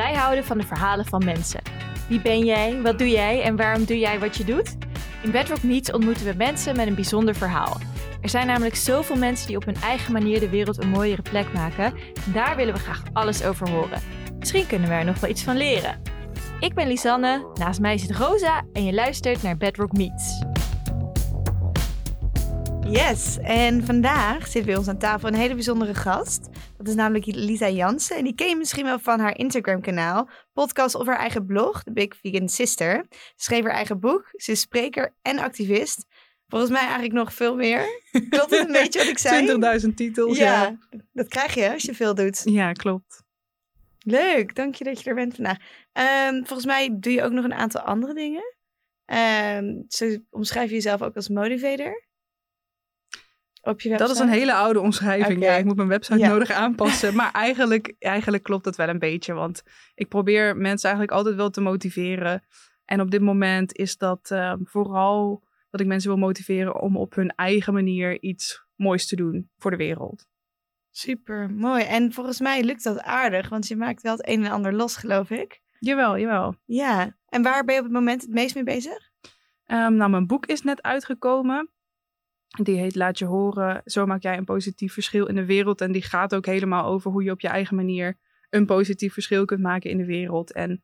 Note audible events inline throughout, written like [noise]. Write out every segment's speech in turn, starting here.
Wij houden van de verhalen van mensen. Wie ben jij? Wat doe jij? En waarom doe jij wat je doet? In Bedrock Meets ontmoeten we mensen met een bijzonder verhaal. Er zijn namelijk zoveel mensen die op hun eigen manier de wereld een mooiere plek maken. Daar willen we graag alles over horen. Misschien kunnen we er nog wel iets van leren. Ik ben Lisanne, naast mij zit Rosa en je luistert naar Bedrock Meets. Yes, en vandaag zit bij ons aan tafel een hele bijzondere gast. Dat is namelijk Lisa Jansen. En die ken je misschien wel van haar Instagram-kanaal, podcast of haar eigen blog, The Big Vegan Sister. Ze schreef haar eigen boek, ze is spreker en activist. Volgens mij eigenlijk nog veel meer. Klopt het een beetje wat ik zei? 20.000 titels, ja. Ja, dat krijg je als je veel doet. Ja, klopt. Leuk, dank je dat je er bent vandaag. Ehm, volgens mij doe je ook nog een aantal andere dingen. Ehm zo omschrijf je jezelf ook als motivator. Op je website. Dat is een hele oude omschrijving. Ja, ik moet mijn website Ja. nodig aanpassen. [laughs] Maar eigenlijk, eigenlijk klopt het wel een beetje. Want ik probeer mensen eigenlijk altijd wel te motiveren. En op dit moment is dat ehm, vooral dat ik mensen wil motiveren om op hun eigen manier iets moois te doen voor de wereld. Super mooi. En volgens mij lukt dat aardig, want je maakt wel het een en ander los, geloof ik. Jawel, jawel. Ja. En waar ben je op het moment het meest mee bezig? Ehm, nou, mijn boek is net uitgekomen. Die heet Laat je horen. Zo maak jij een positief verschil in de wereld. En die gaat ook helemaal over hoe je op je eigen manier een positief verschil kunt maken in de wereld. En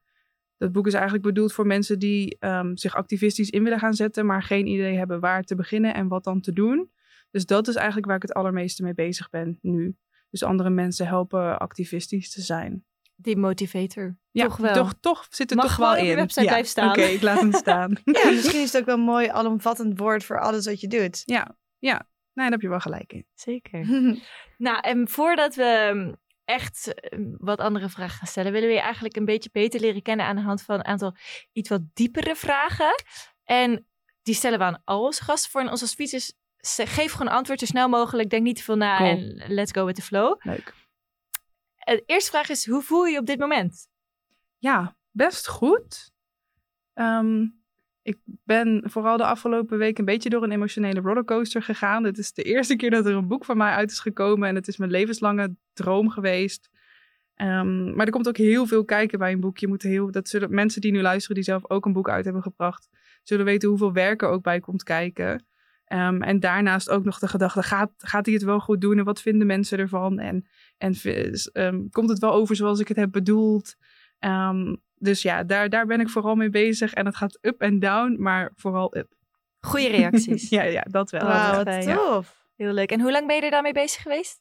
dat boek is eigenlijk bedoeld voor mensen die ehm, zich activistisch in willen gaan zetten, maar geen idee hebben waar te beginnen en wat dan te doen. Dus dat is eigenlijk waar ik het allermeeste mee bezig ben nu. Dus andere mensen helpen activistisch te zijn. Die motivator. Ja, toch wel. Toch, toch zit het Mag toch wel in. je website ja, blijven staan. Oké, ik laat hem [laughs] staan. Ja, misschien is het ook wel een mooi alomvattend woord voor alles wat je doet. Ja, ja. Nee, daar heb je wel gelijk in. Zeker. [laughs] Nou, en voordat we ehm, echt eh, wat andere vragen gaan stellen, willen we je eigenlijk een beetje beter leren kennen aan de hand van een aantal iets wat diepere vragen. En die stellen we aan al onze gasten voor. En ons advies is, geef gewoon antwoord zo snel mogelijk. Denk niet te veel na Cool. en let's go with the flow. Leuk. Eh, De eerste vraag is, hoe voel je je op dit moment? Ja, best goed. Ehm, ik ben vooral de afgelopen week een beetje door een emotionele rollercoaster gegaan. Dit is de eerste keer dat er een boek van mij uit is gekomen. En het is mijn levenslange droom geweest. Ehm, maar er komt ook heel veel kijken bij een boek. Je moet heel, dat zullen mensen die nu luisteren, die zelf ook een boek uit hebben gebracht, zullen weten hoeveel werk er ook bij komt kijken. Ehm, en daarnaast ook nog de gedachte, gaat, gaat hij het wel goed doen? En wat vinden mensen ervan? En, en ehm, komt het wel over zoals ik het heb bedoeld? Ehm, dus ja, daar, daar ben ik vooral mee bezig. En het gaat up en down, maar vooral up. Goede [laughs] reacties. Ja, ja dat wel. Wauw, wat tof. Heel leuk. En hoe lang ben je er daarmee bezig geweest?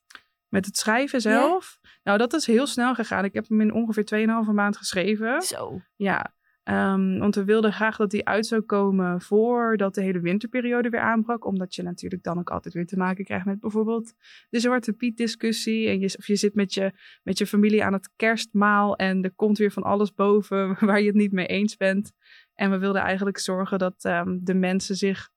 Met het schrijven zelf. Nou, dat is heel snel gegaan. Ik heb hem in ongeveer 2,5 maand geschreven. Zo. Ja, ehm, want we wilden graag dat die uit zou komen voordat de hele winterperiode weer aanbrak. Omdat je natuurlijk dan ook altijd weer te maken krijgt met bijvoorbeeld de Zwarte Piet discussie. En je, of je zit met je, met je familie aan het kerstmaal en er komt weer van alles boven [laughs] waar je het niet mee eens bent. En we wilden eigenlijk zorgen dat ehm, de mensen zich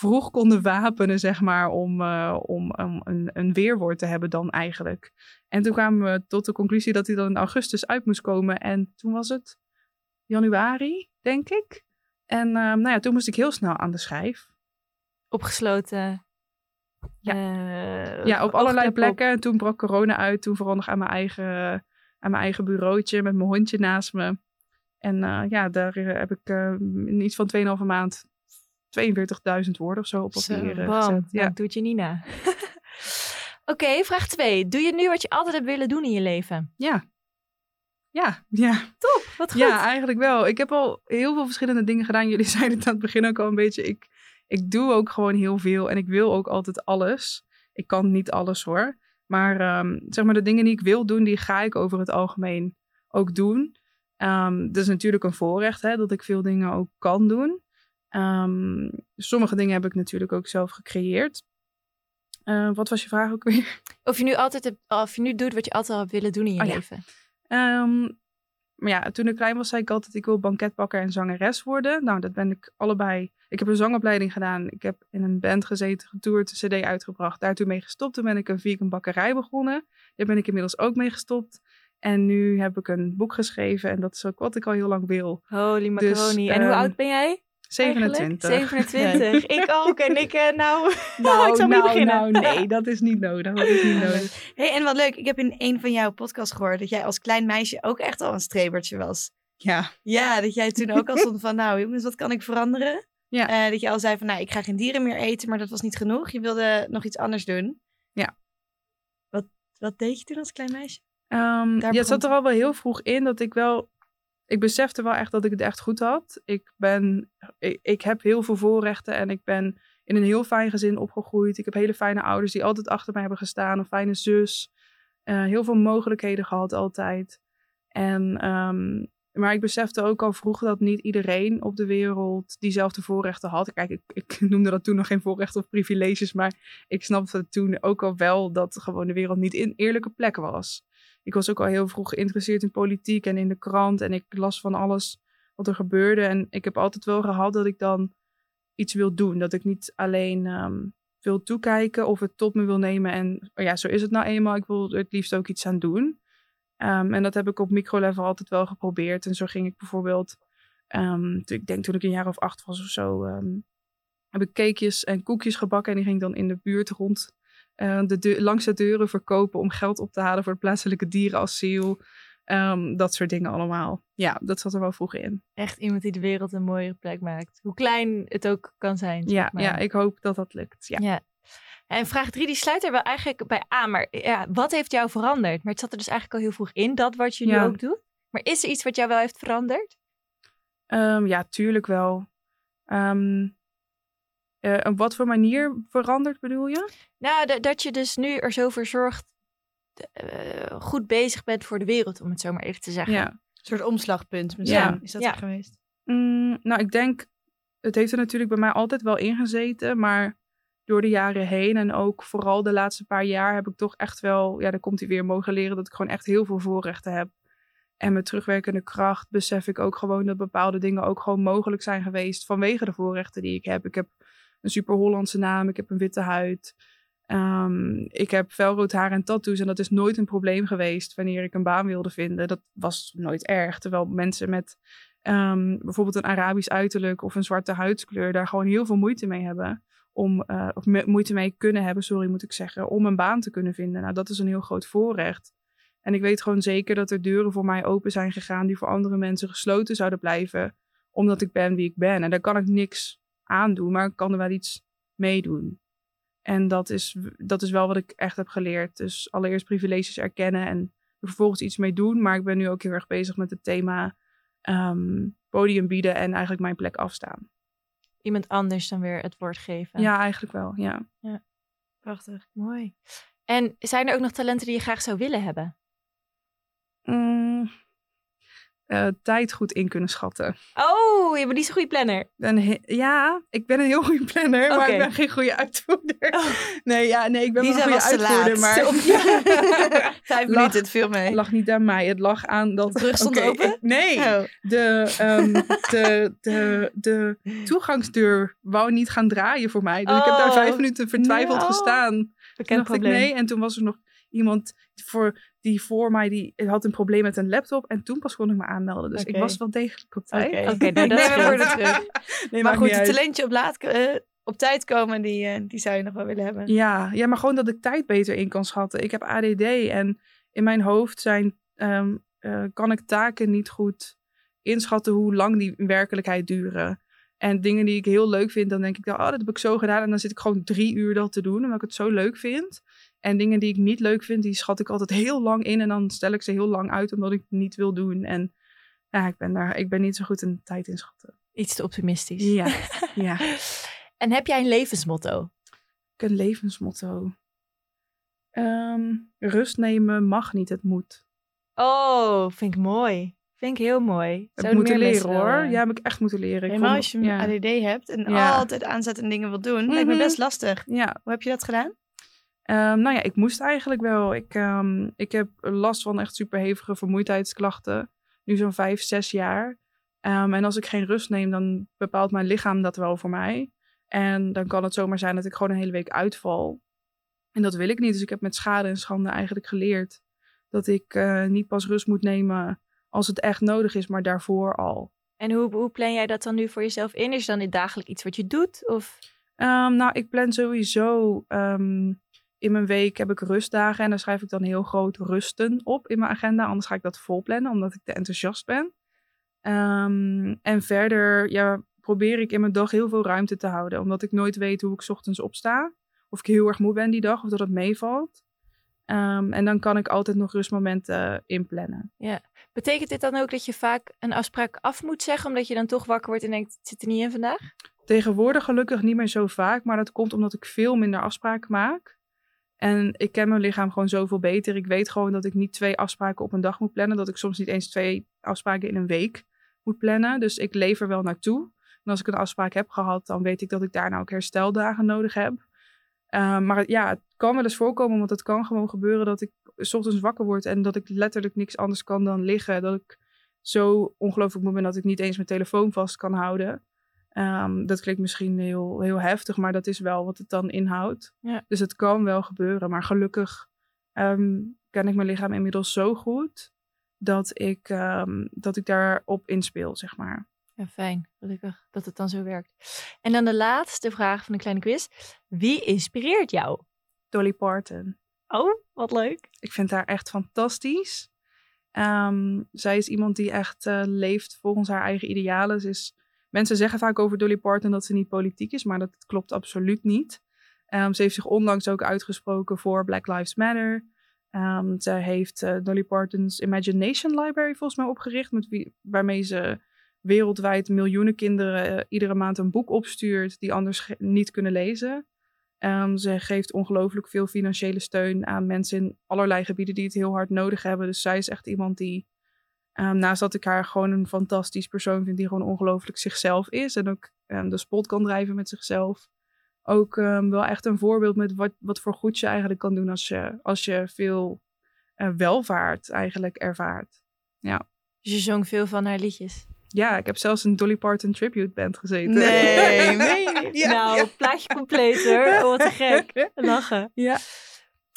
vroeg konden wapenen, zeg maar, om, eh, om, om een, een weerwoord te hebben dan eigenlijk. En toen kwamen we tot de conclusie dat hij dan in augustus uit moest komen. En toen was het januari, denk ik. En ehm, nou ja, toen moest ik heel snel aan de schijf. Opgesloten. Ja. Eh, Ja, op allerlei op. plekken. En toen brak corona uit. Toen vooral nog aan mijn eigen, aan mijn eigen bureautje met mijn hondje naast me. En eh, ja, daar eh, heb ik eh, in iets van 2,5 maand 42.000 woorden of zo op papier bam. gezet. Nou, Ja. doe het je niet na. [laughs] Oké, vraag 2. Doe je nu wat je altijd hebt willen doen in je leven? ja. Ja, ja. Top, wat goed. Ja, eigenlijk wel. Ik heb al heel veel verschillende dingen gedaan. Jullie [laughs] zeiden het aan het begin ook al een beetje. Ik, ik doe ook gewoon heel veel en ik wil ook altijd alles. Ik kan niet alles hoor. Maar ehm, zeg maar de dingen die ik wil doen, die ga ik over het algemeen ook doen. Ehm dat is natuurlijk een voorrecht hè, dat ik veel dingen ook kan doen. Ehm, sommige dingen heb ik natuurlijk ook zelf gecreëerd. Wat was je vraag ook weer? Of je nu altijd hebt, of je nu doet wat je altijd al hebt willen doen in je Oh ja. Ehm, maar ja, toen ik klein was, zei ik altijd: ik wil banketbakker en zangeres worden. Nou, dat ben ik allebei. Ik heb een zangopleiding gedaan. Ik heb in een band gezeten, getoerd, een CD uitgebracht. Daar toen mee gestopt. Toen ben ik een vegan bakkerij begonnen. Daar ben ik inmiddels ook mee gestopt. En nu heb ik een boek geschreven. En dat is ook wat ik al heel lang wil. Holy Dus, macaroni. en hoe ehm, oud ben jij? 27. eigenlijk? 27. Ik ook. En ik, eh, nou, [laughs] Nou, ik niet nou, beginnen. nou, nee, [laughs] dat is niet nodig. Dat is niet nodig. hey, en wat leuk. Ik heb in een van jouw podcasts gehoord dat jij als klein meisje ook echt al een strebertje was. Ja, Ja, dat jij toen ook al [laughs] stond van, nou jongens, wat kan ik veranderen? Ja. Eh, dat je al zei van, nou, ik ga geen dieren meer eten, maar dat was niet genoeg. Je wilde nog iets anders doen. Ja. Wat, wat deed je toen als klein meisje? Daar ja, het zat er al wel heel vroeg in dat ik wel... Ik besefte wel echt dat ik het echt goed had. Ik ben... Ik, heb heel veel voorrechten en ik ben in een heel fijn gezin opgegroeid. Ik heb hele fijne ouders die altijd achter mij hebben gestaan. Een fijne zus. Eh, heel veel mogelijkheden gehad altijd. En, ehm, maar ik besefte ook al vroeg dat niet iedereen op de wereld diezelfde voorrechten had. Kijk, ik, ik [laughs] noemde dat toen nog geen voorrechten of privileges, maar ik snapte toen ook al wel dat gewoon de wereld niet in eerlijke plek was. Ik was ook al heel vroeg geïnteresseerd in politiek en in de krant en ik las van alles wat er gebeurde. En ik heb altijd wel gehad dat ik dan iets wil doen. Dat ik niet alleen ehm, wil toekijken of het tot me wil nemen. En oh ja, zo is het nou eenmaal. Ik wil er het liefst ook iets aan doen. Ehm, en dat heb ik op microlevel altijd wel geprobeerd. En zo ging ik bijvoorbeeld, ehm, ik denk toen ik een jaar of acht was of zo, heb ik cakejes en koekjes gebakken. En die ging dan in de buurt rond eh, de deur, langs de deuren verkopen om geld op te halen voor het plaatselijke dierenasiel. Ehm, dat soort dingen allemaal. Ja, dat zat er wel vroeg in. Echt iemand die de wereld een mooiere plek maakt. Hoe klein het ook kan zijn. zeg Ja, maar. ja, ik hoop dat dat lukt. Ja. Ja. En vraag drie, die sluit er wel eigenlijk bij aan. Maar ja, wat heeft jou veranderd? Maar het zat er dus eigenlijk al heel vroeg in, dat wat je nu Ja. ook doet. Maar is er iets wat jou wel heeft veranderd? Ehm, ja, tuurlijk wel. Ehm, eh, op wat voor manier veranderd bedoel je? Nou, da- dat je dus nu er zo voor zorgt, eh, goed bezig bent voor de wereld, om het zo maar even te zeggen. Ja. Een soort omslagpunt misschien. Ja. Is dat Ja. geweest? Mm, nou, ik denk, het heeft er natuurlijk bij mij altijd wel ingezeten, maar door de jaren heen en ook vooral de laatste paar jaar heb ik toch echt wel, ja, daar komt hij weer, mogen leren dat ik gewoon echt heel veel voorrechten heb. En met terugwerkende kracht besef ik ook gewoon dat bepaalde dingen ook gewoon mogelijk zijn geweest vanwege de voorrechten die ik heb. Ik heb een super Hollandse naam, ik heb een witte huid. Ehm, ik heb felrood haar en tattoos en dat is nooit een probleem geweest wanneer ik een baan wilde vinden. Dat was nooit erg. Terwijl mensen met ehm, bijvoorbeeld een Arabisch uiterlijk of een zwarte huidskleur daar gewoon heel veel moeite mee hebben. Om, eh, of moeite mee kunnen hebben, sorry moet ik zeggen, om een baan te kunnen vinden. Nou, dat is een heel groot voorrecht. En ik weet gewoon zeker dat er deuren voor mij open zijn gegaan die voor andere mensen gesloten zouden blijven, omdat ik ben wie ik ben. En daar kan ik niks aan doen, maar ik kan er wel iets meedoen. En dat is, dat is wel wat ik echt heb geleerd. Dus allereerst privileges erkennen en er vervolgens iets mee doen. Maar ik ben nu ook heel erg bezig met het thema ehm, podium bieden en eigenlijk mijn plek afstaan. Iemand anders dan weer het woord geven. Ja, eigenlijk wel, ja. Prachtig. Mooi. En zijn er ook nog talenten die je graag zou willen hebben? Mm, eh, tijd goed in kunnen schatten. Oh, je bent niet zo'n goede planner. Ja, ik ben een heel goede planner, maar ik ben geen goede uitvoerder. Oh. Nee, ja, nee, ik ben wel een goede uitvoerder, maar. [laughs] Vijf minuten, het viel mee. het lag niet aan mij. Het lag aan dat... De brug stond open? ik- nee, Oh. de, ehm, [laughs] de, de, de toegangsdeur wou niet gaan draaien voor mij. Dus ik heb daar Oh, vijf minuten vertwijfeld no. gestaan. Bekend dacht ik probleem. nee. En toen was er nog iemand voor, die voor mij, die had een probleem met een laptop. En toen pas kon ik me aanmelden. Dus ik was wel degelijk op tijd. Oké. Oké, nou, [laughs] dat de terug. [laughs] Nee, maar goed, het talentje op, laat, eh, op tijd komen, die, eh, die zou je nog wel willen hebben. Ja, ja, maar gewoon dat ik tijd beter in kan schatten. Ik heb ADD en in mijn hoofd zijn, ehm, eh, kan ik taken niet goed inschatten hoe lang die in werkelijkheid duren. En dingen die ik heel leuk vind, dan denk ik, dan, oh, dat heb ik zo gedaan. En dan zit ik gewoon drie uur dat te doen, omdat ik het zo leuk vind. En dingen die ik niet leuk vind, die schat ik altijd heel lang in. En dan stel ik ze heel lang uit, omdat ik het niet wil doen. En ja, ik ben, daar, ik ben niet zo goed in tijd inschatten. Iets te optimistisch. Ja, [laughs] ja. En heb jij een levensmotto? Ik een levensmotto. Ehm, rust nemen mag niet, het moet. Oh, vind ik mooi. Vind ik heel mooi. Heb ik Zouden moeten leren hoor. eh, Ja, heb ik echt moeten leren. Ik Helemaal vond- als je ja. ADD hebt en Ja. altijd aanzet en dingen wil doen, lijkt me Mhm. best lastig. Ja, Hoe heb je dat gedaan? Ehm, nou ja, ik moest eigenlijk wel. Ik, ehm, ik heb last van echt superhevige vermoeidheidsklachten. Nu zo'n vijf, zes jaar. Ehm, en als ik geen rust neem, dan bepaalt mijn lichaam dat wel voor mij. En dan kan het zomaar zijn dat ik gewoon een hele week uitval. En dat wil ik niet. Dus ik heb met schade en schande eigenlijk geleerd dat ik eh, niet pas rust moet nemen als het echt nodig is, maar daarvoor al. En hoe, hoe plan jij dat dan nu voor jezelf in? Is dan dit dagelijk iets wat je doet? Of? Nou, ik plan sowieso in mijn week heb ik rustdagen en daar schrijf ik dan heel groot rusten op in mijn agenda. Anders ga ik dat vol plannen, omdat ik te enthousiast ben. Ehm, en verder ja, probeer ik in mijn dag heel veel ruimte te houden, omdat ik nooit weet hoe ik 's ochtends opsta. Of ik heel erg moe ben die dag, of dat het meevalt. Ehm, en dan kan ik altijd nog rustmomenten inplannen. Betekent dit dan ook dat je vaak een afspraak af moet zeggen, omdat je dan toch wakker wordt en denkt, het zit er niet in vandaag? Tegenwoordig gelukkig niet meer zo vaak, maar dat komt omdat ik veel minder afspraken maak. En ik ken mijn lichaam gewoon zoveel beter. Ik weet gewoon dat ik niet twee afspraken op een dag moet plannen. Dat ik soms niet eens twee afspraken in een week moet plannen. Dus ik leef er wel naartoe. En als ik een afspraak heb gehad, dan weet ik dat ik daarna ook hersteldagen nodig heb. Ehm, maar ja, het kan wel eens voorkomen, want het kan gewoon gebeuren dat ik 's ochtends wakker word en dat ik letterlijk niks anders kan dan liggen. Dat ik zo ongelooflijk moe ben dat ik niet eens mijn telefoon vast kan houden. Ehm, dat klinkt misschien heel, heel heftig, maar dat is wel wat het dan inhoudt. Ja. Dus het kan wel gebeuren, maar gelukkig ehm, ken ik mijn lichaam inmiddels zo goed dat ik, ehm, dat ik daarop inspeel, zeg maar. Ja, fijn. Gelukkig dat het dan zo werkt. En dan de laatste vraag van de kleine quiz. Wie inspireert jou? Dolly Parton. Oh, wat leuk. Ik vind haar echt fantastisch. Zij is iemand die echt eh, leeft volgens haar eigen idealen. Ze is, mensen zeggen vaak over Dolly Parton dat ze niet politiek is, maar dat klopt absoluut niet. Ehm, ze heeft zich onlangs ook uitgesproken voor Black Lives Matter. Ehm zij heeft eh, Dolly Parton's Imagination Library volgens mij opgericht, met waarmee ze wereldwijd miljoenen kinderen eh, iedere maand een boek opstuurt die anders niet kunnen lezen. Ehm, ze geeft ongelooflijk veel financiële steun aan mensen in allerlei gebieden die het heel hard nodig hebben. Dus zij is echt iemand die, ehm, naast dat ik haar gewoon een fantastisch persoon vind, die gewoon ongelooflijk zichzelf is en ook ehm, de spot kan drijven met zichzelf, ook ehm, wel echt een voorbeeld met wat, wat voor goed je eigenlijk kan doen als je, als je veel eh, welvaart eigenlijk ervaart. Dus je zong veel van haar liedjes. Ja, ik heb zelfs een Dolly Parton tribute band gezeten. Nee, [laughs] niet? Ja, nou, ja. plaatje compleet hoor. Oh, wat gek. [laughs] Lachen. Ja.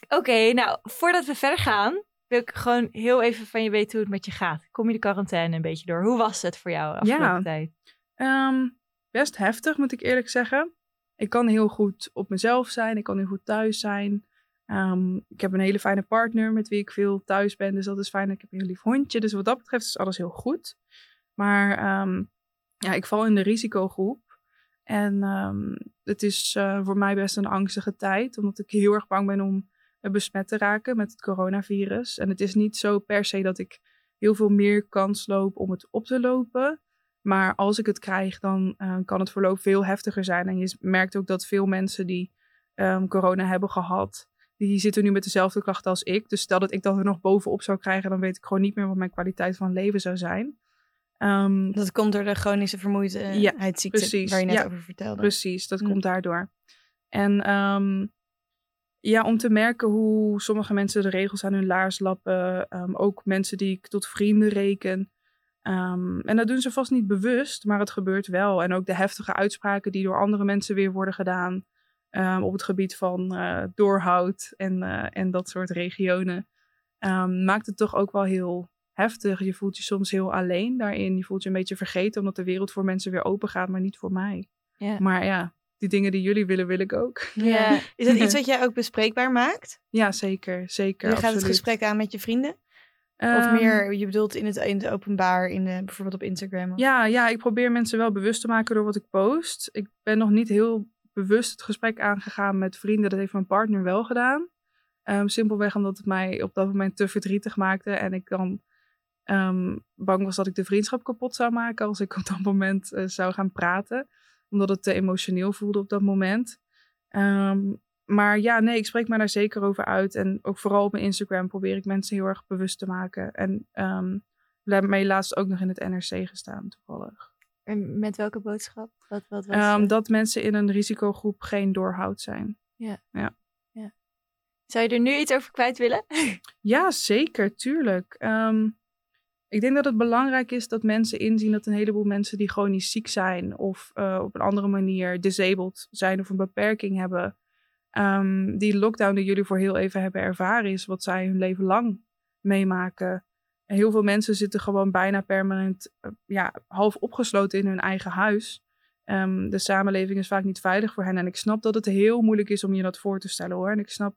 Oké, nou, voordat we verder gaan, wil ik gewoon heel even van je weten hoe het met je gaat. Kom je de quarantaine een beetje door? Hoe was het voor jou afgelopen Ja. tijd? Ehm, best heftig, moet ik eerlijk zeggen. Ik kan heel goed op mezelf zijn. Ik kan heel goed thuis zijn. Ehm, ik heb een hele fijne partner met wie ik veel thuis ben. Dus dat is fijn. Ik heb een heel lief hondje. Dus wat dat betreft is alles heel goed. Maar ehm, ja, ik val in de risicogroep. En het is eh, voor mij best een angstige tijd. Omdat ik heel erg bang ben om besmet te raken met het coronavirus. En het is niet zo per se dat ik heel veel meer kans loop om het op te lopen. Maar als ik het krijg, dan eh, kan het verloop veel heftiger zijn. En je merkt ook dat veel mensen die ehm, corona hebben gehad, die zitten nu met dezelfde klachten als ik. Dus stel dat ik dat er nog bovenop zou krijgen, dan weet ik gewoon niet meer wat mijn kwaliteit van leven zou zijn. Ehm, Dat komt door de chronische vermoeidheidsziekte precies. waar je net Ja, over vertelde. Precies, dat Hm. komt daardoor. En ehm, ja, om te merken hoe sommige mensen de regels aan hun laars lappen. ehm, ook mensen die ik tot vrienden reken. Ehm, en dat doen ze vast niet bewust, maar het gebeurt wel. En ook de heftige uitspraken die door andere mensen weer worden gedaan. ehm, op het gebied van eh, doorhoud en, eh, en dat soort regionen. maakt het toch ook wel heel heftig. Je voelt je soms heel alleen daarin. Je voelt je een beetje vergeten omdat de wereld voor mensen weer open gaat, maar niet voor mij. Maar ja, die dingen die jullie willen, wil ik ook. Ja. Is dat iets [laughs] wat jij ook bespreekbaar maakt? Ja, zeker. Zeker. Je gaat het gesprek aan met je vrienden? of Ehm, meer, je bedoelt in het, in het openbaar, in de, bijvoorbeeld op Instagram? of- Ja, ja, ik probeer mensen wel bewust te maken door wat ik post. Ik ben nog niet heel bewust het gesprek aangegaan met vrienden. Dat heeft mijn partner wel gedaan. Ehm, simpelweg omdat het mij op dat moment te verdrietig maakte. En ik dan ehm, bang was dat ik de vriendschap kapot zou maken als ik op dat moment eh, zou gaan praten. Omdat het te emotioneel voelde op dat moment. Ehm, maar ja, nee, ik spreek me daar zeker over uit. En ook vooral op mijn Instagram probeer ik mensen heel erg bewust te maken. En ehm mij laatst ook nog in het NRC gestaan, toevallig. En met welke boodschap? Wat, wat was Ehm, dat mensen in een risicogroep geen doorhoud zijn. Zou je er nu iets over kwijt willen? Ja, zeker, tuurlijk. Ik denk dat het belangrijk is dat mensen inzien dat een heleboel mensen die chronisch ziek zijn of eh, op een andere manier disabled zijn of een beperking hebben, ehm, die lockdown die jullie voor heel even hebben ervaren is wat zij hun leven lang meemaken. heel veel mensen zitten gewoon bijna permanent eh, ja, half opgesloten in hun eigen huis. Ehm, de samenleving is vaak niet veilig voor hen. En ik snap dat het heel moeilijk is om je dat voor te stellen hoor. En ik snap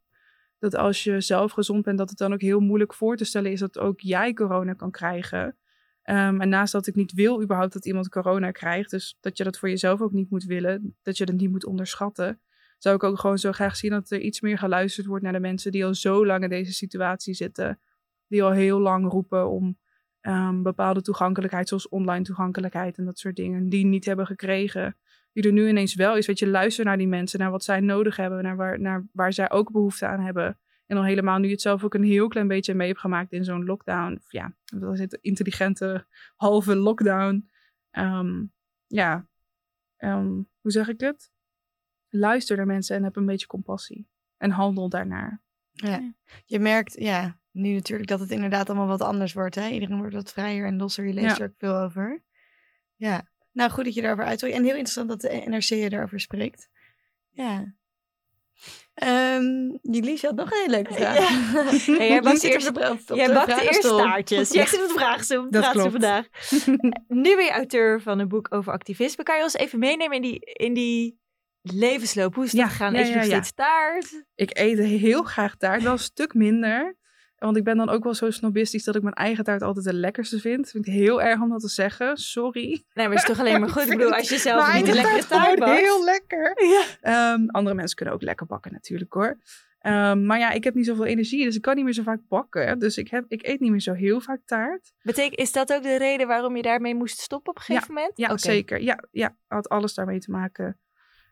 dat als je zelf gezond bent, dat het dan ook heel moeilijk voor te stellen is dat ook jij corona kan krijgen. Ehm, en naast dat ik niet wil überhaupt dat iemand corona krijgt, dus dat je dat voor jezelf ook niet moet willen, dat je dat niet moet onderschatten, zou ik ook gewoon zo graag zien dat er iets meer geluisterd wordt naar de mensen die al zo lang in deze situatie zitten. Die al heel lang roepen om um, bepaalde toegankelijkheid, zoals online toegankelijkheid en dat soort dingen, die niet hebben gekregen. Die er nu ineens wel is. Weet je, luister naar die mensen, naar wat zij nodig hebben, naar waar, naar waar zij ook behoefte aan hebben. En dan helemaal nu je het zelf ook een heel klein beetje mee hebt gemaakt in zo'n lockdown. Of ja, dat is het intelligente halve lockdown. Ehm, ja, ehm, hoe zeg ik het? Luister naar mensen en heb een beetje compassie. En handel daarnaar. Ja. Je merkt, ja, nu natuurlijk dat het inderdaad allemaal wat anders wordt. Hè? Iedereen wordt wat vrijer en losser. Je leest Ja. er ook veel over. Ja, nou goed dat je daarover uitspreekt. En heel interessant dat de NRC erover spreekt. Ja. Ehm Jullie had nog een hele leuke vraag. Ja. [laughs] Jij bakt eerst- de, op de Jij bakt eerst taartjes. Jij zit op de vraagstoel. Dat vandaag. [laughs] nu ben je auteur van een boek over activisme. Kan je ons even meenemen in die, in die levensloop? Hoe is het Ja, gegaan? ja, Eet je nog steeds taart? Ik eet heel graag taart, wel een stuk minder. Want ik ben dan ook wel zo snobistisch dat ik mijn eigen taart altijd de lekkerste vind. Dat vind ik heel erg om dat te zeggen. Sorry. Nee, maar het is toch alleen maar [laughs] goed. Ik bedoel, als je zelf niet eigen lekkere taart taart gewoon bakt. heel lekker. [laughs] Ja. Ehm, andere mensen kunnen ook lekker bakken natuurlijk hoor. Ehm, maar ja, ik heb niet zoveel energie, dus ik kan niet meer zo vaak bakken. Dus ik, heb, ik eet niet meer zo heel vaak taart. Betekent, is dat ook de reden waarom je daarmee moest stoppen op een gegeven moment? Ja, zeker. Ja, ja, had alles daarmee te maken.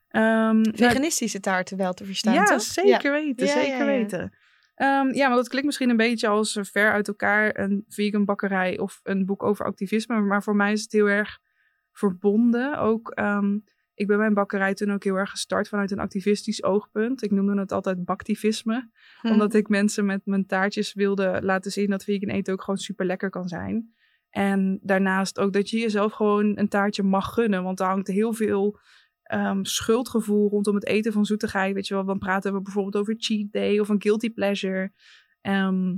Ehm, nou, Veganistische taarten wel te verstaan, ja, toch? zeker weten. Ja, ja, zeker ja. weten. Ehm, ja, maar dat klinkt misschien een beetje als eh, ver uit elkaar een vegan bakkerij of een boek over activisme. Maar voor mij is het heel erg verbonden. Ook, ehm, ik ben mijn bakkerij toen ook heel erg gestart vanuit een activistisch oogpunt. Ik noemde het altijd baktivisme. Hm. Omdat ik mensen met mijn taartjes wilde laten zien dat vegan eten ook gewoon super lekker kan zijn. En daarnaast ook dat je jezelf gewoon een taartje mag gunnen. Want er hangt heel veel ehm, schuldgevoel rondom het eten van zoetigheid. Weet je wel, dan praten we bijvoorbeeld over cheat day of een guilty pleasure. Ehm,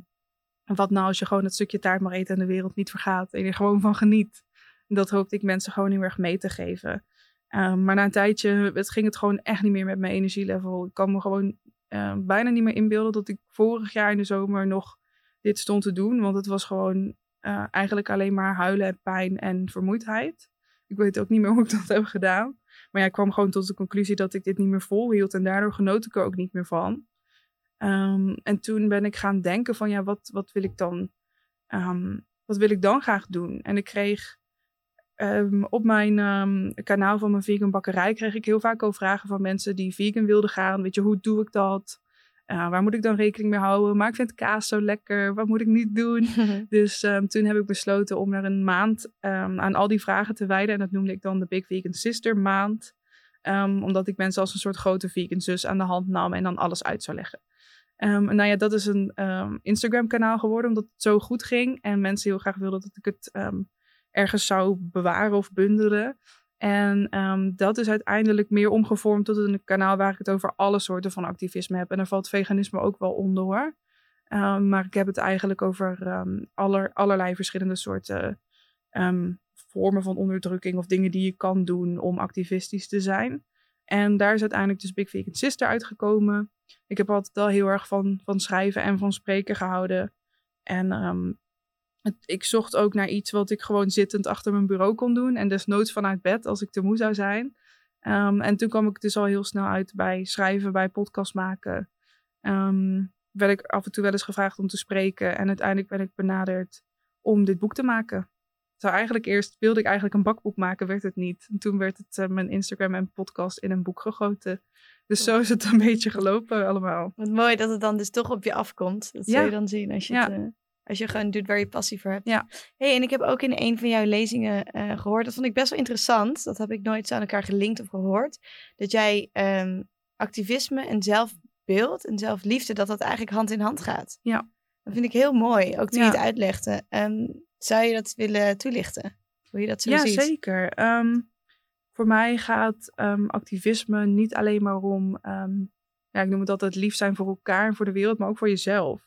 wat nou als je gewoon het stukje taart mag eten en de wereld niet vergaat en je er gewoon van geniet. En dat hoopte ik mensen gewoon heel erg mee te geven. Ehm, maar na een tijdje het ging het gewoon echt niet meer met mijn energielevel. Ik kan me gewoon bijna niet meer inbeelden dat ik vorig jaar in de zomer nog dit stond te doen. Want het was gewoon eh, eigenlijk alleen maar huilen en pijn en vermoeidheid. Ik weet ook niet meer hoe ik dat heb gedaan. Maar ik kwam gewoon tot de conclusie dat ik dit niet meer volhield. En daardoor genoot ik er ook niet meer van. Ehm, en toen ben ik gaan denken van ja, wat, wat wil ik dan? ehm, wat wil ik dan graag doen? En ik kreeg ehm, op mijn kanaal van mijn vegan bakkerij kreeg ik heel vaak al vragen van mensen die vegan wilden gaan. Weet je, hoe doe ik dat? Eh, waar moet ik dan rekening mee houden? Maar ik vind kaas zo lekker. Wat moet ik niet doen? [laughs] Dus ehm, toen heb ik besloten om er een maand ehm, aan al die vragen te wijden. En dat noemde ik dan de Big Vegan Sister maand. Ehm, omdat ik mensen als een soort grote vegan zus aan de hand nam en dan alles uit zou leggen. En nou ja, dat is een ehm, Instagram kanaal geworden omdat het zo goed ging. En mensen heel graag wilden dat ik het ergens zou bewaren of bundelen. En ehm, dat is uiteindelijk meer omgevormd tot een kanaal waar ik het over alle soorten van activisme heb. En daar valt veganisme ook wel onder hoor. Ehm, maar ik heb het eigenlijk over ehm, aller, allerlei verschillende soorten vormen van onderdrukking of dingen die je kan doen om activistisch te zijn. En daar is uiteindelijk dus Big Vegan Sister uitgekomen. Ik heb altijd wel heel erg van, van schrijven en van spreken gehouden. En ik zocht ook naar iets wat ik gewoon zittend achter mijn bureau kon doen. En desnoods vanuit bed als ik te moe zou zijn. Ehm, en toen kwam ik dus al heel snel uit bij schrijven, bij podcast maken. Ehm, werd ik af en toe wel eens gevraagd om te spreken. En uiteindelijk ben ik benaderd om dit boek te maken. Zou eigenlijk eerst wilde ik eigenlijk een bakboek maken, werd het niet. En toen werd het eh, mijn Instagram en podcast in een boek gegoten. Dus zo is het een beetje gelopen allemaal. Wat mooi dat het dan dus toch op je afkomt. Dat Ja. zul je dan zien als je, Ja. het, eh, als je gewoon doet waar je passie voor hebt. Ja. hey, en ik heb ook in een van jouw lezingen eh, gehoord, dat vond ik best wel interessant. Dat heb ik nooit zo aan elkaar gelinkt of gehoord. Dat jij ehm, activisme en zelfbeeld en zelfliefde, dat dat eigenlijk hand in hand gaat. Ja. Dat vind ik heel mooi, ook toen Ja. je het uitlegde. Ehm, zou je dat willen toelichten? Hoe je dat zo ja, ziet? zeker. Ehm, voor mij gaat activisme niet alleen maar om, ja, ik noem het altijd lief zijn voor elkaar en voor de wereld, maar ook voor jezelf.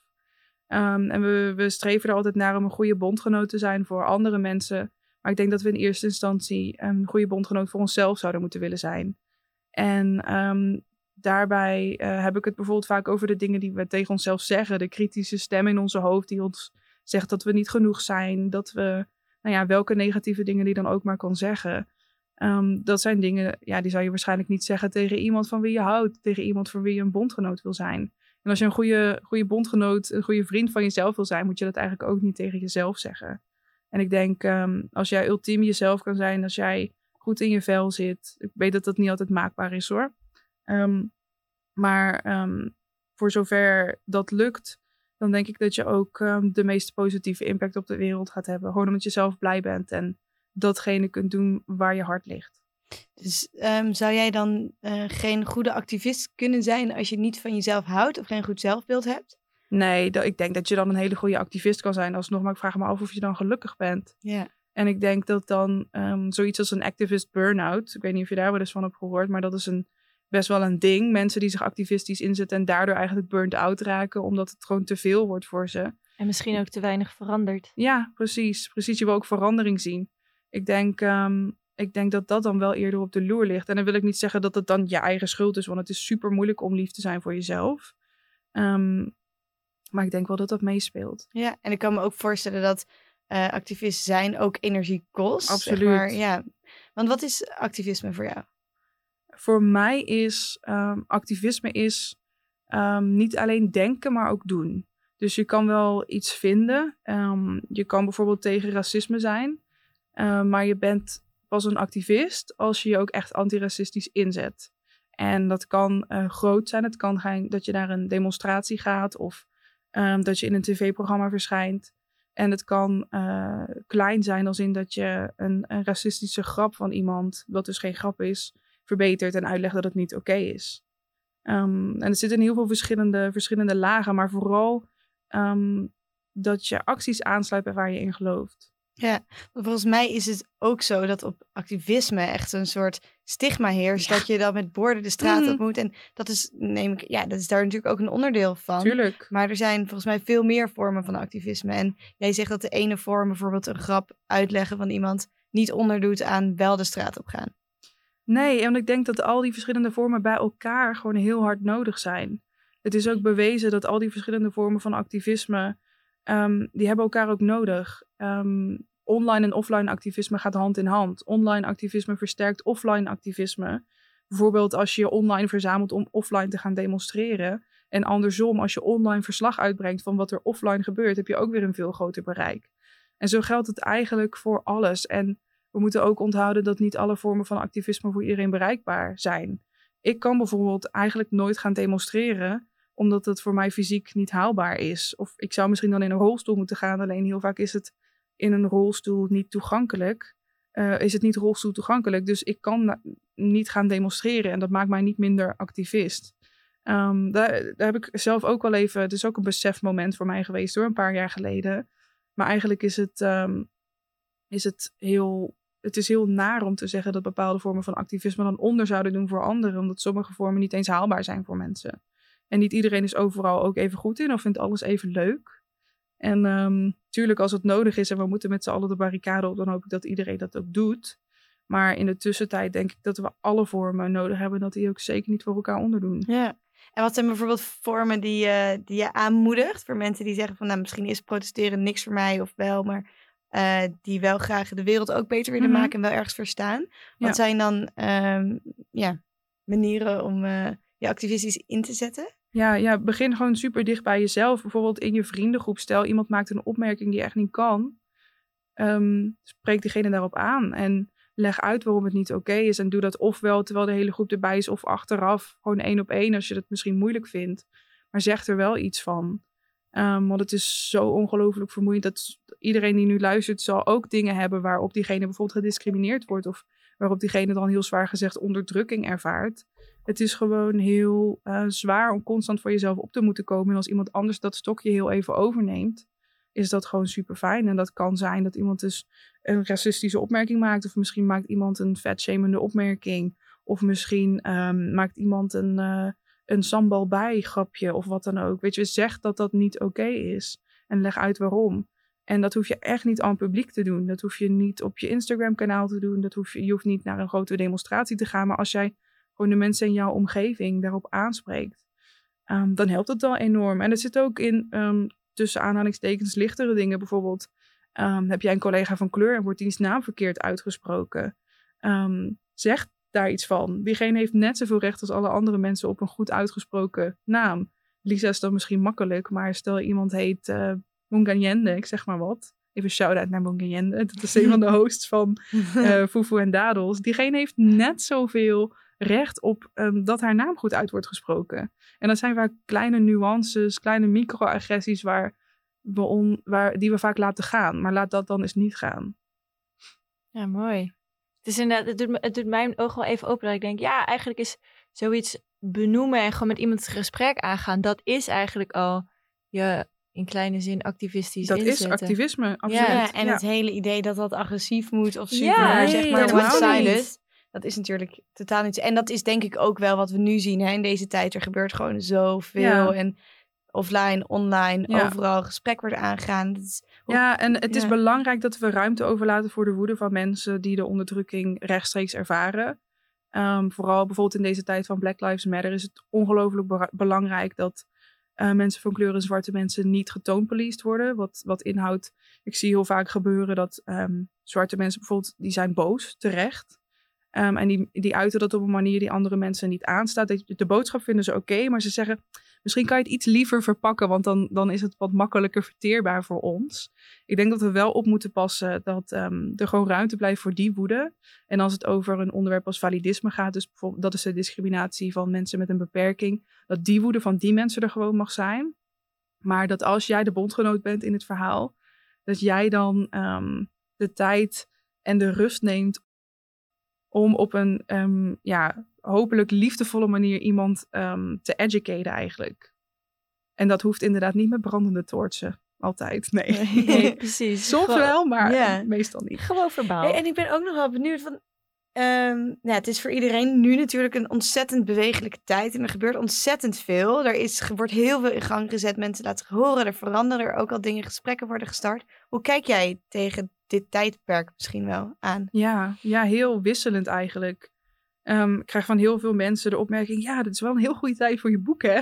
Ehm, en we, streven er altijd naar om een goede bondgenoot te zijn voor andere mensen. Maar ik denk dat we in eerste instantie een goede bondgenoot voor onszelf zouden moeten willen zijn. En ehm, daarbij eh, heb ik het bijvoorbeeld vaak over de dingen die we tegen onszelf zeggen. De kritische stem in onze hoofd die ons zegt dat we niet genoeg zijn. Dat we, nou ja, welke negatieve dingen die dan ook maar kan zeggen. Ehm, dat zijn dingen, ja, die zou je waarschijnlijk niet zeggen tegen iemand van wie je houdt. Tegen iemand voor wie je een bondgenoot wil zijn. En als je een goede, goede bondgenoot, een goede vriend van jezelf wil zijn, moet je dat eigenlijk ook niet tegen jezelf zeggen. En ik denk, um, als jij ultiem jezelf kan zijn, als jij goed in je vel zit. Ik weet dat dat niet altijd maakbaar is hoor. Um, maar um, voor zover dat lukt, dan denk ik dat je ook de meest positieve impact op de wereld gaat hebben. Gewoon omdat je zelf blij bent en datgene kunt doen waar je hart ligt. Dus um, zou jij dan uh, geen goede activist kunnen zijn als je niet van jezelf houdt of geen goed zelfbeeld hebt? Nee, ik denk dat je dan een hele goede activist kan zijn alsnog, maar ik vraag me af of je dan gelukkig bent. Ja. En ik denk dat dan um, zoiets als een activist burn-out, ik weet niet of je daar wel eens van hebt gehoord, maar dat is een, best wel een ding. Mensen die zich activistisch inzetten en daardoor eigenlijk burnt out raken, omdat het gewoon te veel wordt voor ze. En misschien ook te weinig verandert. Ja, precies. Precies, je wil ook verandering zien. Ik denk, um, ik denk dat dat dan wel eerder op de loer ligt. En dan wil ik niet zeggen dat het dan je eigen schuld is, want het is super moeilijk om lief te zijn voor jezelf. Um, maar ik denk wel dat dat meespeelt. Ja, en ik kan me ook voorstellen dat uh, activist zijn ook energie kost. Absoluut. Zeg maar, ja. Want wat is activisme voor jou? Voor mij is um, activisme is um, niet alleen denken, maar ook doen. Dus je kan wel iets vinden. Je kan bijvoorbeeld tegen racisme zijn. Uh, maar je bent pas een activist als je je ook echt antiracistisch inzet. En dat kan uh, groot zijn. Het kan zijn dat je naar een demonstratie gaat of um, dat je in een tv-programma verschijnt. En het kan uh, klein zijn als in dat je een, een, racistische grap van iemand, wat dus geen grap is, verbetert en uitlegt dat het niet oké is. Um, en het zit in heel veel verschillende, verschillende lagen, maar vooral um, dat je acties aansluit bij waar je in gelooft. Ja, volgens mij is het ook zo dat op activisme echt een soort stigma heerst. Ja. Dat je dan met borden de straat mm. op moet. En dat is, neem ik, ja, dat is daar natuurlijk ook een onderdeel van. Tuurlijk. Maar er zijn volgens mij veel meer vormen van activisme. En jij zegt dat de ene vorm, bijvoorbeeld een grap uitleggen van iemand, niet onderdoet aan wel de straat op gaan. Nee, en ik denk dat al die verschillende vormen bij elkaar gewoon heel hard nodig zijn. Het is ook bewezen dat al die verschillende vormen van activisme, um, die hebben elkaar ook nodig. Um, online en offline activisme gaat hand in hand. Online activisme versterkt offline activisme. Bijvoorbeeld als je je online verzamelt om offline te gaan demonstreren. En andersom, als je online verslag uitbrengt van wat er offline gebeurt, heb je ook weer een veel groter bereik. En zo geldt het eigenlijk voor alles. En we moeten ook onthouden dat niet alle vormen van activisme voor iedereen bereikbaar zijn. Ik kan bijvoorbeeld eigenlijk nooit gaan demonstreren, omdat het voor mij fysiek niet haalbaar is. Of ik zou misschien dan in een rolstoel moeten gaan, alleen heel vaak is het in een rolstoel niet toegankelijk. Uh, is het niet rolstoel toegankelijk. Dus ik kan niet gaan demonstreren en dat maakt mij niet minder activist. Um, daar, daar, heb ik zelf ook wel even, het is ook een besefmoment voor mij geweest door een paar jaar geleden. Maar eigenlijk is het, um, is het heel, het is heel naar om te zeggen dat bepaalde vormen van activisme dan onder zouden doen voor anderen, omdat sommige vormen niet eens haalbaar zijn voor mensen. En niet iedereen is overal ook even goed in of vindt alles even leuk. En um, tuurlijk, als het nodig is en we moeten met z'n allen de barricade op, dan hoop ik dat iedereen dat ook doet. Maar in de tussentijd denk ik dat we alle vormen nodig hebben, dat die ook zeker niet voor elkaar onderdoen. Ja. En wat zijn bijvoorbeeld vormen die, uh, die je aanmoedigt voor mensen die zeggen van nou misschien is protesteren niks voor mij of wel, maar uh, die wel graag de wereld ook beter willen mm -hmm. maken en wel ergens verstaan. Wat ja. zijn dan um, ja, manieren om uh, je activistisch in te zetten? Ja, ja, begin gewoon super dicht bij jezelf. Bijvoorbeeld in je vriendengroep. Stel, iemand maakt een opmerking die echt niet kan. Um, spreek diegene daarop aan. En leg uit waarom het niet oké is. En doe dat ofwel terwijl de hele groep erbij is, of achteraf. Gewoon één op één als je dat misschien moeilijk vindt. Maar zeg er wel iets van. Um, want het is zo ongelooflijk vermoeiend dat iedereen die nu luistert, zal ook dingen hebben waarop diegene bijvoorbeeld gediscrimineerd wordt. Of waarop diegene dan heel zwaar gezegd onderdrukking ervaart. Het is gewoon heel uh, zwaar om constant voor jezelf op te moeten komen. En als iemand anders dat stokje heel even overneemt, is dat gewoon super fijn. En dat kan zijn dat iemand dus een racistische opmerking maakt. Of misschien maakt iemand een vetshamende opmerking. Of misschien um, maakt iemand een, uh, een sambal bij grapje of wat dan ook. Weet je, zeg dat dat niet oké is. En leg uit waarom. En dat hoef je echt niet aan het publiek te doen. Dat hoef je niet op je Instagram kanaal te doen. Dat hoef je, je hoeft niet naar een grote demonstratie te gaan. Maar als jij gewoon de mensen in jouw omgeving daarop aanspreekt, ehm, dan helpt dat wel enorm. En er zit ook in um, tussen aanhalingstekens lichtere dingen. Bijvoorbeeld um, heb jij een collega van kleur en wordt diens naam verkeerd uitgesproken. zeg daar iets van. Diegene heeft net zoveel recht als alle andere mensen op een goed uitgesproken naam. Lisa is dan misschien makkelijk, maar stel iemand heet uh, Munganyende, ik zeg maar wat. Even shout-out naar Munganyende. Dat is een van de [laughs] hosts van uh, [laughs] Fufu en Dadels. Diegene heeft net zoveel recht op um, dat haar naam goed uit wordt gesproken. En dat zijn vaak kleine nuances, kleine microagressies waar we on, waar, die we vaak laten gaan. Maar laat dat dan eens niet gaan. Ja, mooi. Het, is inderdaad, het, doet, het doet mijn oog wel even open dat ik denk, ja, eigenlijk is zoiets benoemen en gewoon met iemand het gesprek aangaan, dat is eigenlijk al je in kleine zin activistisch Dat is activisme, absoluut. Ja, en het hele idee dat dat agressief moet of super, ja, zeg maar, one-sided. Dat is natuurlijk totaal niet En dat is denk ik ook wel wat we nu zien hè, in deze tijd. Er gebeurt gewoon zoveel. Ja. En offline, online, overal gesprek wordt aangegaan. ja, en het is belangrijk dat we ruimte overlaten voor de woede van mensen die de onderdrukking rechtstreeks ervaren. Um, vooral bijvoorbeeld in deze tijd van Black Lives Matter is het ongelooflijk belangrijk dat uh, mensen van kleur en zwarte mensen niet getoonpoliced worden. Wat, wat inhoudt, ik zie heel vaak gebeuren dat um, zwarte mensen bijvoorbeeld, die zijn boos, terecht. Um, en die, die uiten dat op een manier die andere mensen niet aanstaat. De boodschap vinden ze oké, maar ze zeggen, misschien kan je het iets liever verpakken, want dan, dan is het wat makkelijker verteerbaar voor ons. Ik denk dat we wel op moeten passen dat um, er gewoon ruimte blijft voor die woede. En als het over een onderwerp als validisme gaat, dus bijvoorbeeld dat is de discriminatie van mensen met een beperking, dat die woede van die mensen er gewoon mag zijn. Maar dat als jij de bondgenoot bent in het verhaal, dat jij dan um, de tijd en de rust neemt om op een um, ja, hopelijk liefdevolle manier iemand um, te educaten eigenlijk. En dat hoeft inderdaad niet met brandende toortsen. Altijd, nee. nee, [laughs] [laughs] precies. Soms wel, maar meestal niet. Gewoon verbaal. en ik ben ook nog wel benieuwd van... Um, nou, het is voor iedereen nu natuurlijk een ontzettend bewegelijke tijd. En er gebeurt ontzettend veel. Er is, wordt heel veel in gang gezet. Mensen laten zich horen. Er veranderen er ook al dingen. Gesprekken worden gestart. Hoe kijk jij tegen dit tijdperk misschien wel aan. Ja, ja heel wisselend eigenlijk. Um, ik krijg van heel veel mensen de opmerking: ja, dit is wel een heel goede tijd voor je boek, hè?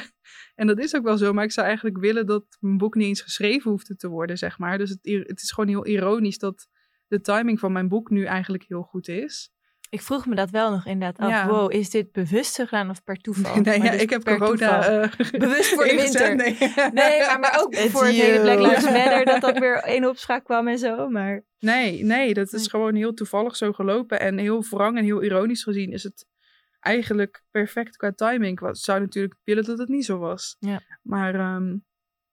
En dat is ook wel zo, maar ik zou eigenlijk willen dat mijn boek niet eens geschreven hoefde te worden, zeg maar. Dus het, het is gewoon heel ironisch dat de timing van mijn boek nu eigenlijk heel goed is. Ik vroeg me dat wel nog inderdaad af. Ja. Wow, is dit bewust gegaan of per toeval? [laughs] Nee, ja, dus ik heb corona... Uh, [laughs] bewust voor de winter. Nee, [laughs] nee maar, maar ook voor het hele Black Lives Matter... dat dat weer in opspraak kwam en zo, maar... Nee, nee, dat is gewoon heel toevallig zo gelopen. En heel wrang en heel ironisch gezien is het eigenlijk perfect qua timing. Ik zou natuurlijk willen dat het niet zo was. Ja. Maar um,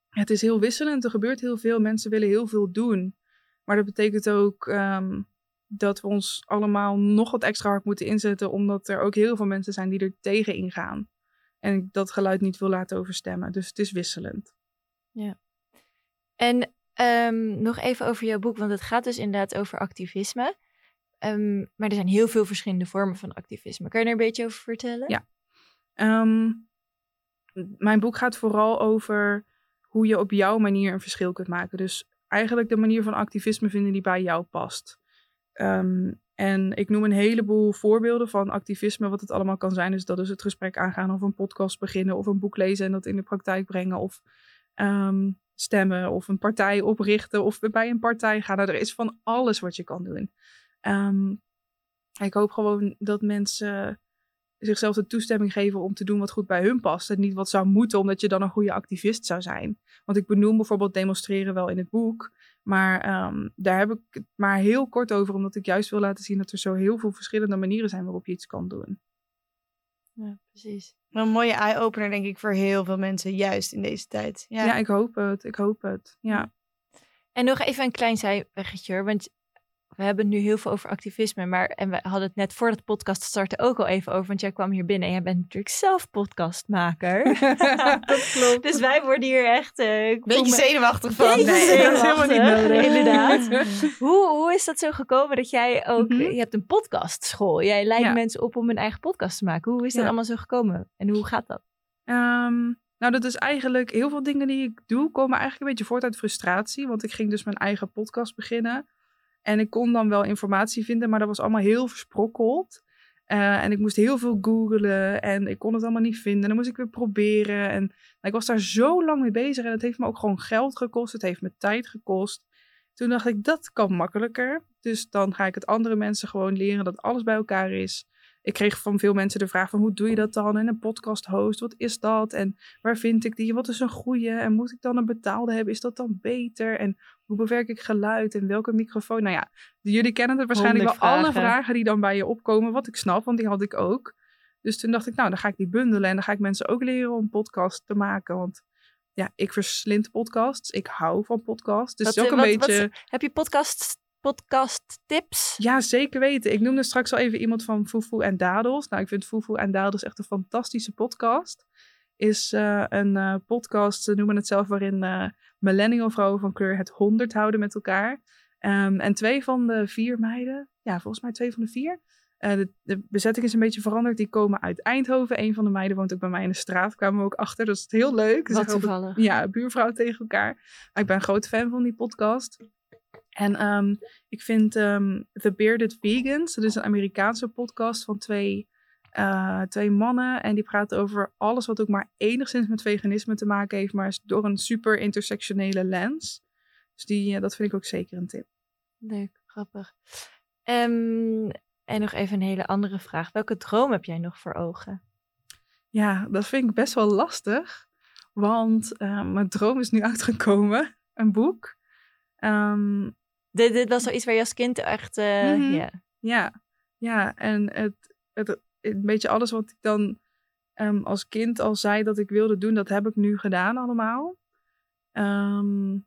het is heel wisselend. Er gebeurt heel veel. Mensen willen heel veel doen. Maar dat betekent ook... Um, dat we ons allemaal nog wat extra hard moeten inzetten, omdat er ook heel veel mensen zijn die er tegen ingaan. En ik dat geluid niet wil laten overstemmen. Dus het is wisselend. Ja. En um, nog even over jouw boek, want het gaat dus inderdaad over activisme. Um, maar er zijn heel veel verschillende vormen van activisme. Kan je er een beetje over vertellen? Ja. Um, mijn boek gaat vooral over hoe je op jouw manier een verschil kunt maken. Dus eigenlijk de manier van activisme vinden die bij jou past. Um, en ik noem een heleboel voorbeelden van activisme, wat het allemaal kan zijn. Dus dat is het gesprek aangaan of een podcast beginnen of een boek lezen en dat in de praktijk brengen. Of um, stemmen of een partij oprichten of bij een partij gaan. Nou, er is van alles wat je kan doen. Um, ik hoop gewoon dat mensen zichzelf de toestemming geven om te doen wat goed bij hun past. En niet wat zou moeten, omdat je dan een goede activist zou zijn. Want ik benoem bijvoorbeeld demonstreren wel in het boek. Maar um, daar heb ik het maar heel kort over, omdat ik juist wil laten zien dat er zo heel veel verschillende manieren zijn waarop je iets kan doen. Ja, precies. Een mooie eye-opener, denk ik, voor heel veel mensen, juist in deze tijd. Ja, ja ik hoop het. Ik hoop het. Ja. En nog even een klein zijweggetje, want we hebben nu heel veel over activisme, maar en we hadden het net voordat de podcast startte ook al even over, want jij kwam hier binnen en jij bent natuurlijk zelf podcastmaker. [laughs] dat klopt. dus wij worden hier echt... Uh, ik Beetje me... zenuwachtig van. nee, dat is helemaal niet nodig. Inderdaad. [laughs] hoe, hoe is dat zo gekomen dat jij ook... Mhm. Je hebt een podcastschool. Jij leidt mensen op om een eigen podcast te maken. Hoe is dat allemaal zo gekomen? En hoe gaat dat? Ehm, nou, dat is eigenlijk heel veel dingen die ik doe, komen eigenlijk een beetje voort uit frustratie. Want ik ging dus mijn eigen podcast beginnen. En ik kon dan wel informatie vinden, maar dat was allemaal heel versprokkeld. Uh, en ik moest heel veel googlen en ik kon het allemaal niet vinden. Dan moest ik weer proberen. En ik was daar zo lang mee bezig en het heeft me ook gewoon geld gekost. Het heeft me tijd gekost. Toen dacht ik, dat kan makkelijker. Dus dan ga ik het andere mensen gewoon leren dat alles bij elkaar is. Ik kreeg van veel mensen de vraag van hoe doe je dat dan? En een podcast host, wat is dat? En waar vind ik die? Wat is een goede? En moet ik dan een betaalde hebben? Is dat dan beter? En hoe bewerk ik geluid? En welke microfoon? Nou ja, jullie kennen het waarschijnlijk wel. Alle vragen die dan bij je opkomen, wat ik snap, want die had ik ook. Dus toen dacht ik, nou, dan ga ik die bundelen en dan ga ik mensen ook leren om podcast te maken. Want ja, ik verslind podcasts. Ik hou van podcasts. Dus ook een beetje... heb je podcasts podcast tips? Ja, zeker weten. Ik noemde straks al even iemand van Fufu en Dadels. Nou, ik vind Fufu en Dadels echt een fantastische podcast. Is uh, een uh, podcast, ze noemen het zelf, waarin uh, millennial vrouwen van kleur het honderd houden met elkaar. Um, en twee van de vier meiden, ja, volgens mij twee van de vier. De, de, bezetting is een beetje veranderd. Die komen uit Eindhoven. Een van de meiden woont ook bij mij in de straat. Kwamen we ook achter. Dat is heel leuk. Wat toevallig. ja, buurvrouw tegen elkaar. Maar ik ben een grote fan van die podcast. En um, ik vind um, The Bearded Vegans, dat is een Amerikaanse podcast van twee, uh, twee mannen. En die praten over alles wat ook maar enigszins met veganisme te maken heeft, maar door een super intersectionele lens. Dus die, uh, dat vind ik ook zeker een tip. Leuk, grappig. Um, en nog even een hele andere vraag. Welke droom heb jij nog voor ogen? Ja, dat vind ik best wel lastig. Want uh, mijn droom is nu [laughs] uitgekomen, een boek. Um, dit, dit was zoiets waar je als kind echt. Mm -hmm. yeah. Ja, ja. En het, het, een beetje alles wat ik dan um, als kind al zei dat ik wilde doen, dat heb ik nu gedaan allemaal. Um,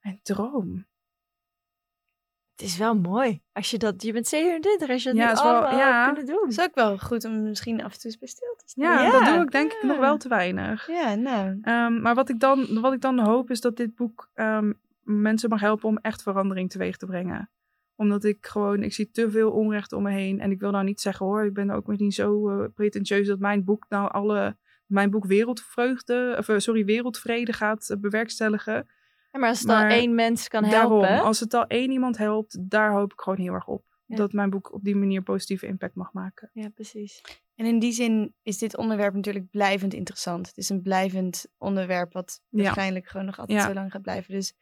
mijn droom. Het is wel mooi. Als je dat, je bent 27, als je dat ja, nu wel, ja. kunnen doen. Het is ook wel goed om misschien af en toe eens bij stil te staan. Ja, ja, dat doe ik denk ik nog wel te weinig. Ja, nou. Um, maar wat ik, dan, wat ik dan hoop is dat dit boek um, mensen mag helpen om echt verandering teweeg te brengen. Omdat ik gewoon, ik zie te veel onrecht om me heen. En ik wil nou niet zeggen hoor, ik ben ook niet zo uh, pretentieus dat mijn boek nou alle, mijn boek wereldvreugde, of uh, sorry, wereldvrede gaat uh, bewerkstelligen. Ja, maar als het maar al één mens kan helpen. Daarom, als het al één iemand helpt, daar hoop ik gewoon heel erg op. Ja. Dat mijn boek op die manier positieve impact mag maken. Ja, precies. En in die zin is dit onderwerp natuurlijk blijvend interessant. Het is een blijvend onderwerp wat ja. waarschijnlijk gewoon nog altijd ja. zo lang gaat blijven. Dus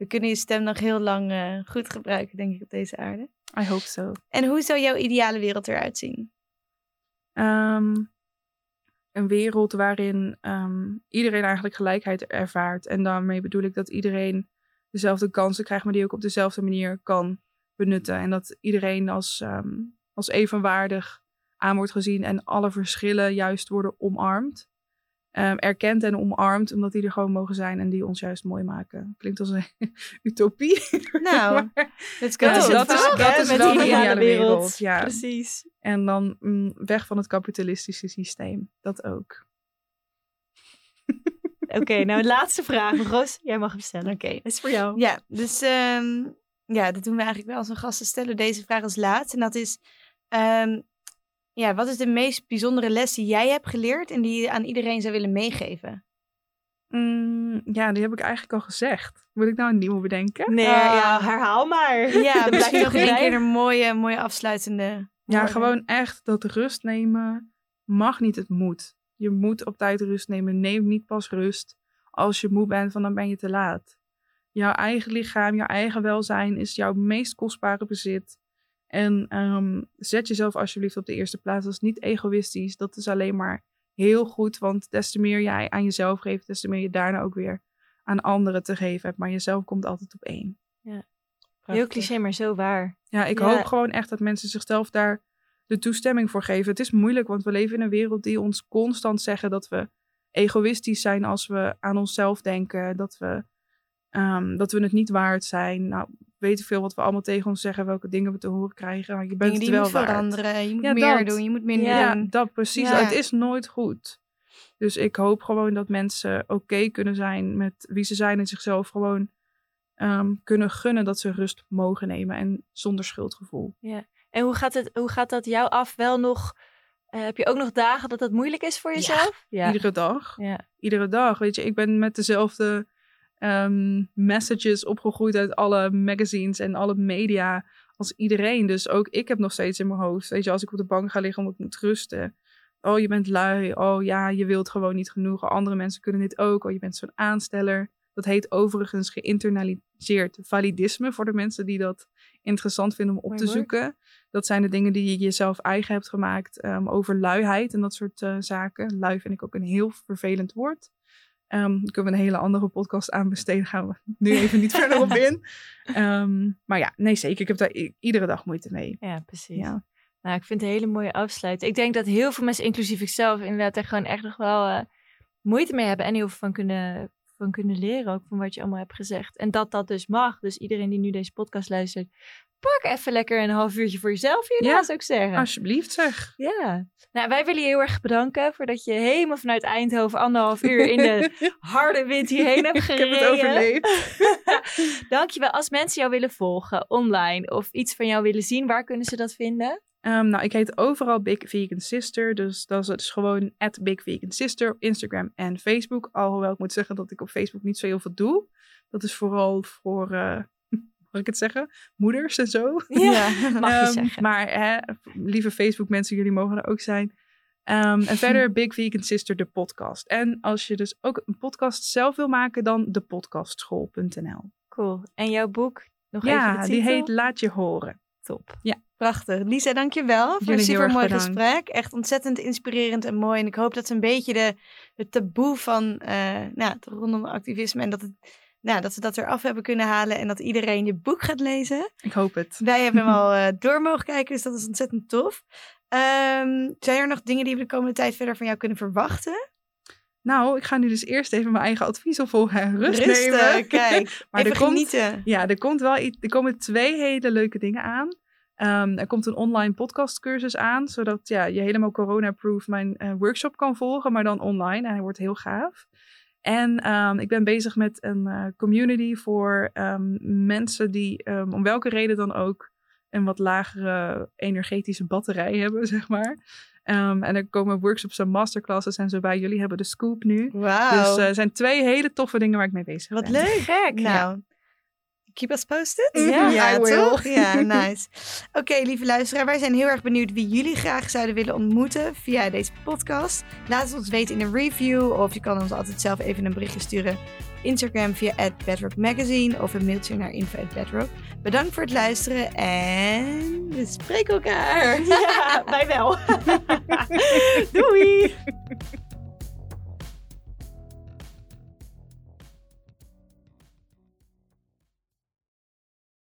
we kunnen je stem nog heel lang uh, goed gebruiken, denk ik, op deze aarde. I hope so. En hoe zou jouw ideale wereld eruit zien? Um, een wereld waarin um, iedereen eigenlijk gelijkheid ervaart. En daarmee bedoel ik dat iedereen dezelfde kansen krijgt, maar die ook op dezelfde manier kan benutten. En dat iedereen als, um, als evenwaardig aan wordt gezien en alle verschillen juist worden omarmd. Um, erkend en omarmd, omdat die er gewoon mogen zijn en die ons juist mooi maken. Klinkt als een [laughs] utopie. Nou, [laughs] let's go. Dat is, dat is, dat is wel de ideale wereld. wereld. Ja. Precies. En dan mm, weg van het kapitalistische systeem. Dat ook. Oké, okay, [laughs] nou, laatste vraag. Roos, jij mag hem stellen. Oké, okay, dat is voor jou. Ja, dus um, ja, dat doen we eigenlijk wel als een gasten stellen deze vraag als laatste. En dat is, um, ja, wat is de meest bijzondere les die jij hebt geleerd en die je aan iedereen zou willen meegeven? Mm, ja, die heb ik eigenlijk al gezegd. Moet ik nou een nieuwe bedenken? Nee, uh, ja, herhaal maar. Ja, [laughs] misschien nog één keer een mooie, mooie afsluitende. Ja, gewoon echt dat rust nemen mag niet, het moet. Je moet op tijd rust nemen. Neem niet pas rust als je moe bent, van dan ben je te laat. Jouw eigen lichaam, jouw eigen welzijn is jouw meest kostbare bezit. En um, zet jezelf alsjeblieft op de eerste plaats. Dat is niet egoïstisch. Dat is alleen maar heel goed. Want des te meer jij aan jezelf geeft, des te meer je daarna ook weer aan anderen te geven hebt. Maar jezelf komt altijd op één. Ja. Heel cliché, maar zo waar. Ja, ik ja. hoop gewoon echt dat mensen zichzelf daar de toestemming voor geven. Het is moeilijk, want we leven in een wereld die ons constant zeggen dat we egoïstisch zijn als we aan onszelf denken. Dat we, um, dat we het niet waard zijn. Nou, weten veel wat we allemaal tegen ons zeggen, welke dingen we te horen krijgen. Maar je bent dingen het wel moet veranderen, je moet ja, meer dat. doen, je moet minder ja, doen. dat precies. Ja. Het is nooit goed. Dus ik hoop gewoon dat mensen oké okay kunnen zijn met wie ze zijn en zichzelf gewoon um, kunnen gunnen dat ze rust mogen nemen en zonder schuldgevoel. Ja. En hoe gaat, het, hoe gaat dat jou af? Wel nog Eh, heb je ook nog dagen dat dat moeilijk is voor jezelf? Ja. Iedere dag. Ja. Iedere dag. Weet je, ik ben met dezelfde ehm, messages opgegroeid uit alle magazines en alle media als iedereen. Dus ook ik heb nog steeds in mijn hoofd. Weet je, als ik op de bank ga liggen omdat ik moet rusten. Oh, je bent lui. Oh ja, je wilt gewoon niet genoeg. Andere mensen kunnen dit ook. Oh, je bent zo'n aansteller. Dat heet overigens geïnternaliseerd validisme voor de mensen die dat interessant vinden om op te zoeken. Dat zijn de dingen die je jezelf eigen hebt gemaakt ehm, over luiheid en dat soort eh, zaken. Lui vind ik ook een heel vervelend woord. Ehm daar kunnen we een hele andere podcast aan besteden. Gaan we nu even niet verder op in. [laughs] Ehm, maar ja, nee zeker. Ik heb daar iedere dag moeite mee. Ja, precies. Ja. Nou, ik vind het een hele mooie afsluiting. Ik denk dat heel veel mensen, inclusief ikzelf, inderdaad er gewoon echt nog wel eh, moeite mee hebben. En heel veel van kunnen, van kunnen leren, ook van wat je allemaal hebt gezegd. En dat dat dus mag. Dus iedereen die nu deze podcast luistert, pak even lekker een half uurtje voor jezelf hierna, Ja, zou ik zeggen. Alsjeblieft zeg. Ja. Nou, wij willen je heel erg bedanken voordat je helemaal vanuit Eindhoven anderhalf uur in de [laughs] harde wind hierheen hebt Ik gereden. heb het overleefd. [laughs] Dankjewel. Als mensen jou willen volgen online of iets van jou willen zien, waar kunnen ze dat vinden? Ehm, nou, ik heet overal Big Vegan Sister. Dus dat is gewoon at Big Vegan Sister op Instagram en Facebook. Alhoewel ik moet zeggen dat ik op Facebook niet zo heel veel doe. Dat is vooral voor, eh, [laughs] mag ik het zeggen, moeders en zo. [laughs] Ja, [laughs] mag je Ehm, zeggen. Maar hè, lieve Facebook mensen, jullie mogen er ook zijn. Ehm, en verder Big Vegan Sister, de podcast. En als je dus ook een podcast zelf wil maken, dan depodcastschool.nl. Cool. En jouw boek? Nog even Ja, de die heet Laat je horen. Top. Prachtig. Lisa, dankjewel voor Jullie een super mooi gesprek. Echt ontzettend inspirerend en mooi. En ik hoop dat ze een beetje de, het taboe van eh nou, het rondom activisme en dat, het, nou, dat ze dat eraf hebben kunnen halen en dat iedereen je boek gaat lezen. Ik hoop het. Wij hebben hem [laughs] al eh, door mogen kijken, dus dat is ontzettend tof. Ehm, zijn er nog dingen die we de komende tijd verder van jou kunnen verwachten? Nou, ik ga nu dus eerst even mijn eigen advies opvolgen en rust Rusten, nemen. [laughs] kijk. Maar even er komt, genieten. Ja, er, komt wel iets, er komen twee hele leuke dingen aan. Ehm, er komt een online podcastcursus aan, zodat ja, je helemaal corona-proof mijn eh, workshop kan volgen, maar dan online. En hij wordt heel gaaf. En ehm, ik ben bezig met een eh, community voor ehm, mensen die om welke reden dan ook een wat lagere energetische batterij hebben, [laughs] zeg maar. Ehm, en er komen workshops en masterclasses en zo bij. Jullie hebben de scoop nu. Wauw. Dus eh, er zijn twee hele toffe dingen waar ik mee bezig Wat ben. leuk. Gek. Nou, keep us posted. Ja, I will. toch? Ja, nice. Oké, lieve luisteraar, wij zijn heel erg benieuwd wie jullie graag zouden willen ontmoeten via deze podcast. Laat het ons weten in een review of je kan ons altijd zelf even een berichtje sturen. Instagram via Bedrock Magazine of een mailtje naar info@bedrock. Bedankt voor het luisteren en we spreken elkaar. [laughs] Ja, wij wel. [laughs] Doei.